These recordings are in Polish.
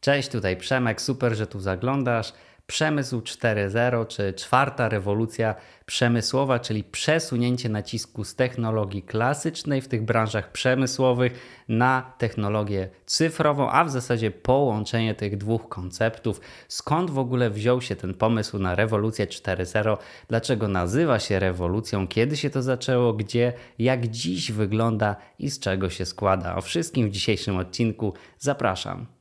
Cześć, tutaj Przemek, super, że tu zaglądasz. Przemysł 4.0, czy czwarta rewolucja przemysłowa, czyli przesunięcie nacisku z technologii klasycznej w tych branżach przemysłowych na technologię cyfrową, a w zasadzie połączenie tych dwóch konceptów. Skąd w ogóle wziął się ten pomysł na rewolucję 4.0? Dlaczego nazywa się rewolucją? Kiedy się to zaczęło? Gdzie? Jak dziś wygląda i z czego się składa? O wszystkim w dzisiejszym odcinku zapraszam.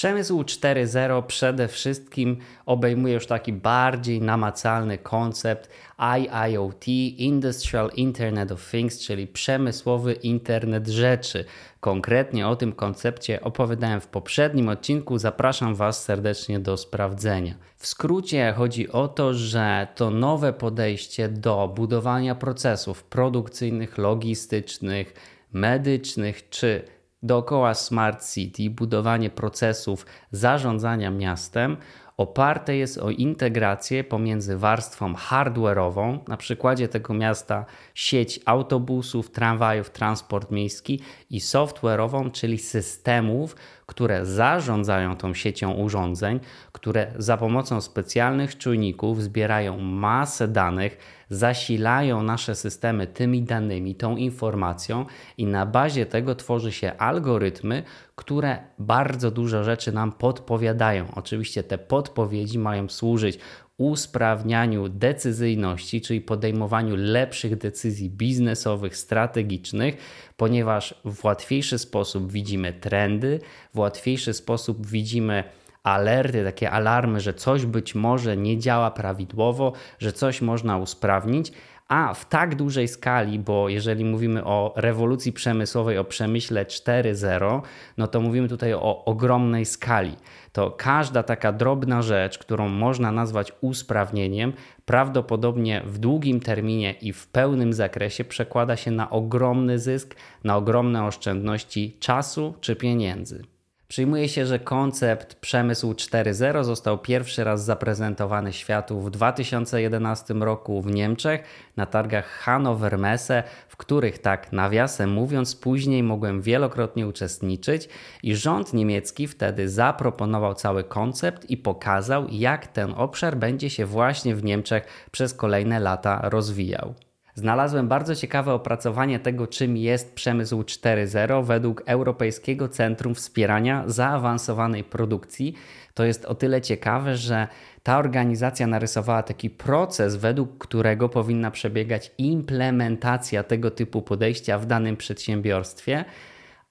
Przemysł 4.0 przede wszystkim obejmuje już taki bardziej namacalny koncept IIoT, Industrial Internet of Things, czyli przemysłowy internet rzeczy. Konkretnie o tym koncepcie opowiadałem w poprzednim odcinku. Zapraszam Was serdecznie do sprawdzenia. W skrócie chodzi o to, że to nowe podejście do budowania procesów produkcyjnych, logistycznych, medycznych czy dookoła Smart City, budowanie procesów zarządzania miastem oparte jest o integrację pomiędzy warstwą hardware'ową, na przykładzie tego miasta sieć autobusów, tramwajów, transport miejski i software'ową, czyli systemów, które zarządzają tą siecią urządzeń, które za pomocą specjalnych czujników zbierają masę danych, zasilają nasze systemy tymi danymi, tą informacją i na bazie tego tworzy się algorytmy, które bardzo dużo rzeczy nam podpowiadają. Oczywiście te podpowiedzi mają służyć usprawnianiu decyzyjności, czyli podejmowaniu lepszych decyzji biznesowych, strategicznych, ponieważ w łatwiejszy sposób widzimy trendy, w łatwiejszy sposób widzimy alerty, takie alarmy, że coś być może nie działa prawidłowo, że coś można usprawnić, a w tak dużej skali, bo jeżeli mówimy o rewolucji przemysłowej, o przemyśle 4.0, no to mówimy tutaj o ogromnej skali. To każda taka drobna rzecz, którą można nazwać usprawnieniem, prawdopodobnie w długim terminie i w pełnym zakresie przekłada się na ogromny zysk, na ogromne oszczędności czasu czy pieniędzy. Przyjmuje się, że koncept Przemysł 4.0 został pierwszy raz zaprezentowany światu w 2011 roku w Niemczech na targach Hannover Messe, w których tak nawiasem mówiąc później mogłem wielokrotnie uczestniczyć i rząd niemiecki wtedy zaproponował cały koncept i pokazał jak ten obszar będzie się właśnie w Niemczech przez kolejne lata rozwijał. Znalazłem bardzo ciekawe opracowanie tego, czym jest przemysł 4.0 według Europejskiego Centrum Wspierania Zaawansowanej Produkcji. To jest o tyle ciekawe, że ta organizacja narysowała taki proces, według którego powinna przebiegać implementacja tego typu podejścia w danym przedsiębiorstwie.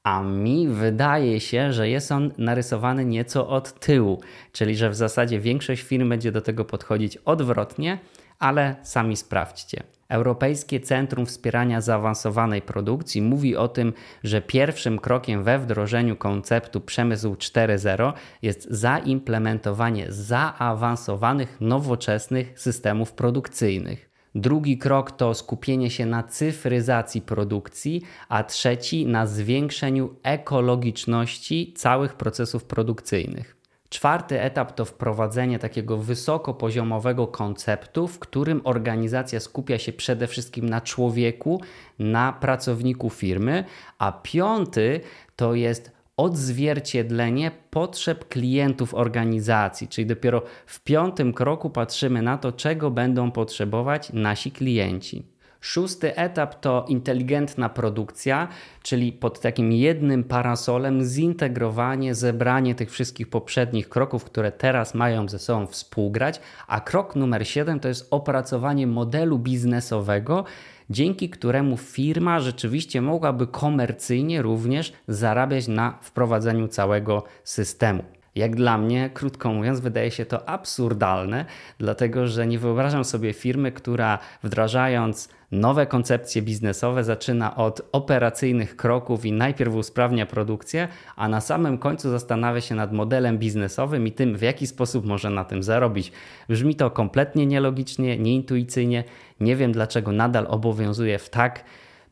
A mi wydaje się, że jest on narysowany nieco od tyłu, czyli że w zasadzie większość firm będzie do tego podchodzić odwrotnie, ale sami sprawdźcie. Europejskie Centrum Wspierania Zaawansowanej Produkcji mówi o tym, że pierwszym krokiem we wdrożeniu konceptu przemysł 4.0 jest zaimplementowanie zaawansowanych, nowoczesnych systemów produkcyjnych. Drugi krok to skupienie się na cyfryzacji produkcji, a trzeci na zwiększeniu ekologiczności całych procesów produkcyjnych. Czwarty etap to wprowadzenie takiego wysokopoziomowego konceptu, w którym organizacja skupia się przede wszystkim na człowieku, na pracowniku firmy, a piąty to jest odzwierciedlenie potrzeb klientów organizacji, czyli dopiero w piątym kroku patrzymy na to, czego będą potrzebować nasi klienci. Szósty etap to inteligentna produkcja, czyli pod takim jednym parasolem zintegrowanie, zebranie tych wszystkich poprzednich kroków, które teraz mają ze sobą współgrać. A krok numer siedem to jest opracowanie modelu biznesowego, dzięki któremu firma rzeczywiście mogłaby komercyjnie również zarabiać na wprowadzeniu całego systemu. Jak dla mnie, krótko mówiąc, wydaje się to absurdalne, dlatego że nie wyobrażam sobie firmy, która wdrażając nowe koncepcje biznesowe zaczyna od operacyjnych kroków i najpierw usprawnia produkcję, a na samym końcu zastanawia się nad modelem biznesowym i tym, w jaki sposób może na tym zarobić. Brzmi to kompletnie nielogicznie, nieintuicyjnie. Nie wiem, dlaczego nadal obowiązuje w tak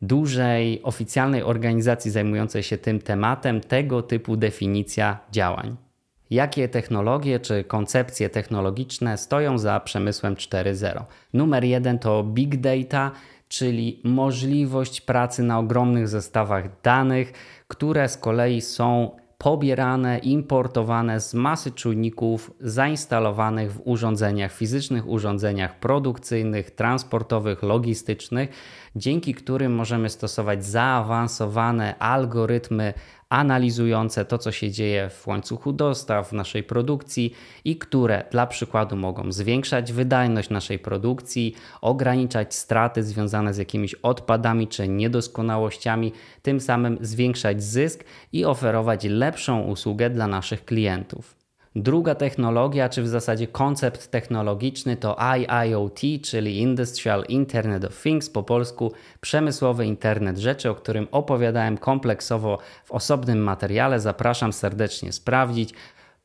dużej oficjalnej organizacji zajmującej się tym tematem tego typu definicja działań. Jakie technologie czy koncepcje technologiczne stoją za przemysłem 4.0? Numer jeden to big data, czyli możliwość pracy na ogromnych zestawach danych, które z kolei są pobierane, importowane z masy czujników zainstalowanych w urządzeniach fizycznych, urządzeniach produkcyjnych, transportowych, logistycznych, dzięki którym możemy stosować zaawansowane algorytmy analizujące to, co się dzieje w łańcuchu dostaw, w naszej produkcji i które dla przykładu mogą zwiększać wydajność naszej produkcji, ograniczać straty związane z jakimiś odpadami czy niedoskonałościami, tym samym zwiększać zysk i oferować lepszą usługę dla naszych klientów. Druga technologia, czy w zasadzie koncept technologiczny to IIoT, czyli Industrial Internet of Things, po polsku przemysłowy internet rzeczy, o którym opowiadałem kompleksowo w osobnym materiale. Zapraszam serdecznie sprawdzić.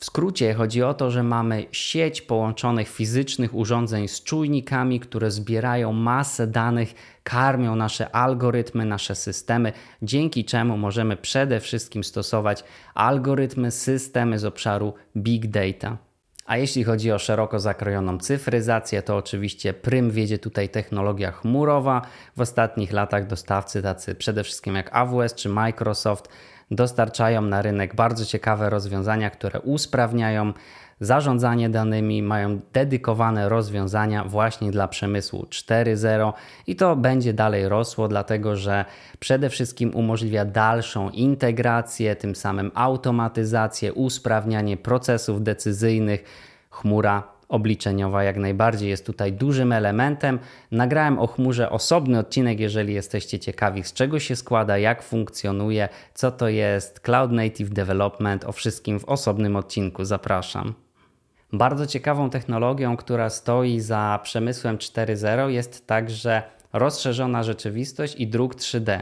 W skrócie chodzi o to, że mamy sieć połączonych fizycznych urządzeń z czujnikami, które zbierają masę danych, karmią nasze algorytmy, nasze systemy, dzięki czemu możemy przede wszystkim stosować algorytmy, systemy z obszaru big data. A jeśli chodzi o szeroko zakrojoną cyfryzację, to oczywiście prym wiedzie tutaj technologia chmurowa. W ostatnich latach dostawcy tacy przede wszystkim jak AWS czy Microsoft dostarczają na rynek bardzo ciekawe rozwiązania, które usprawniają zarządzanie danymi, mają dedykowane rozwiązania właśnie dla przemysłu 4.0 i to będzie dalej rosło, dlatego że przede wszystkim umożliwia dalszą integrację, tym samym automatyzację, usprawnianie procesów decyzyjnych. Chmura obliczeniowa jak najbardziej jest tutaj dużym elementem. Nagrałem o chmurze osobny odcinek, jeżeli jesteście ciekawi, z czego się składa, jak funkcjonuje, co to jest Cloud Native Development, o wszystkim w osobnym odcinku. Zapraszam. Bardzo ciekawą technologią, która stoi za przemysłem 4.0 jest także rozszerzona rzeczywistość i druk 3D.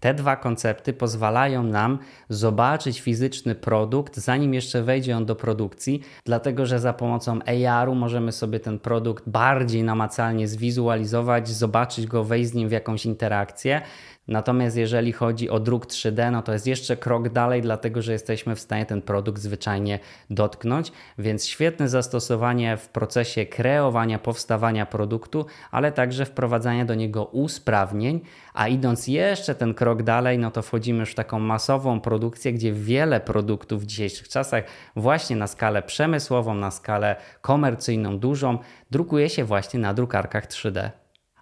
Te dwa koncepty pozwalają nam zobaczyć fizyczny produkt, zanim jeszcze wejdzie on do produkcji, dlatego że za pomocą AR-u możemy sobie ten produkt bardziej namacalnie zwizualizować, zobaczyć go, wejść z nim w jakąś interakcję. Natomiast jeżeli chodzi o druk 3D, no to jest jeszcze krok dalej, dlatego że jesteśmy w stanie ten produkt zwyczajnie dotknąć, więc świetne zastosowanie w procesie kreowania, powstawania produktu, ale także wprowadzania do niego usprawnień, a idąc jeszcze ten krok dalej, no to wchodzimy już w taką masową produkcję, gdzie wiele produktów w dzisiejszych czasach właśnie na skalę przemysłową, na skalę komercyjną, dużą, drukuje się właśnie na drukarkach 3D.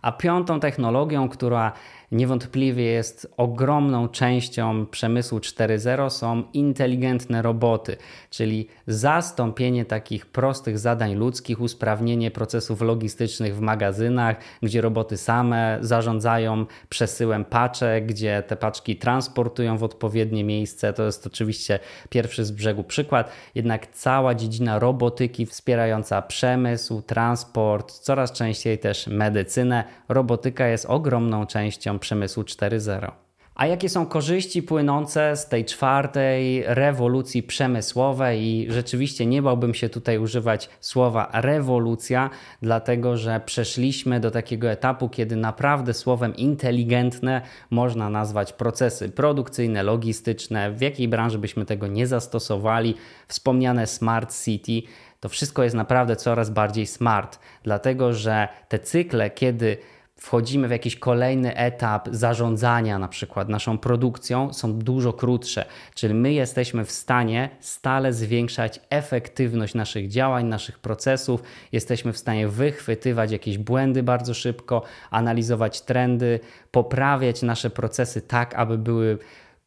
A piątą technologią, która niewątpliwie jest ogromną częścią przemysłu 4.0 są inteligentne roboty, czyli zastąpienie takich prostych zadań ludzkich, usprawnienie procesów logistycznych w magazynach, gdzie roboty same zarządzają przesyłem paczek, gdzie te paczki transportują w odpowiednie miejsce. To jest oczywiście pierwszy z brzegu przykład, jednak cała dziedzina robotyki wspierająca przemysł, transport, coraz częściej też medycynę. Robotyka jest ogromną częścią przemysłu 4.0. A jakie są korzyści płynące z tej czwartej rewolucji przemysłowej? I rzeczywiście nie bałbym się tutaj używać słowa rewolucja, dlatego że przeszliśmy do takiego etapu, kiedy naprawdę słowem inteligentne można nazwać procesy produkcyjne, logistyczne, w jakiej branży byśmy tego nie zastosowali. Wspomniane Smart City to wszystko jest naprawdę coraz bardziej smart, dlatego że te cykle, kiedy wchodzimy w jakiś kolejny etap zarządzania, na przykład naszą produkcją, są dużo krótsze. Czyli my jesteśmy w stanie stale zwiększać efektywność naszych działań, naszych procesów, jesteśmy w stanie wychwytywać jakieś błędy bardzo szybko, analizować trendy, poprawiać nasze procesy tak, aby były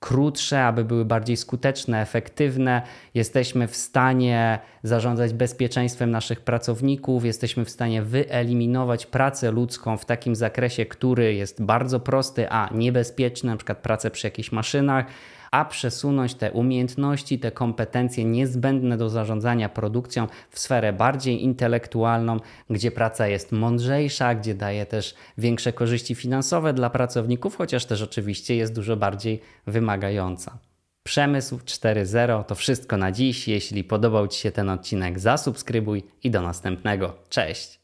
krótsze, aby były bardziej skuteczne, efektywne. Jesteśmy w stanie zarządzać bezpieczeństwem naszych pracowników, jesteśmy w stanie wyeliminować pracę ludzką w takim zakresie, który jest bardzo prosty, a niebezpieczny, na przykład pracę przy jakichś maszynach a przesunąć te umiejętności, te kompetencje niezbędne do zarządzania produkcją w sferę bardziej intelektualną, gdzie praca jest mądrzejsza, gdzie daje też większe korzyści finansowe dla pracowników, chociaż też oczywiście jest dużo bardziej wymagająca. Przemysł 4.0 to wszystko na dziś. Jeśli podobał Ci się ten odcinek, zasubskrybuj i do następnego. Cześć!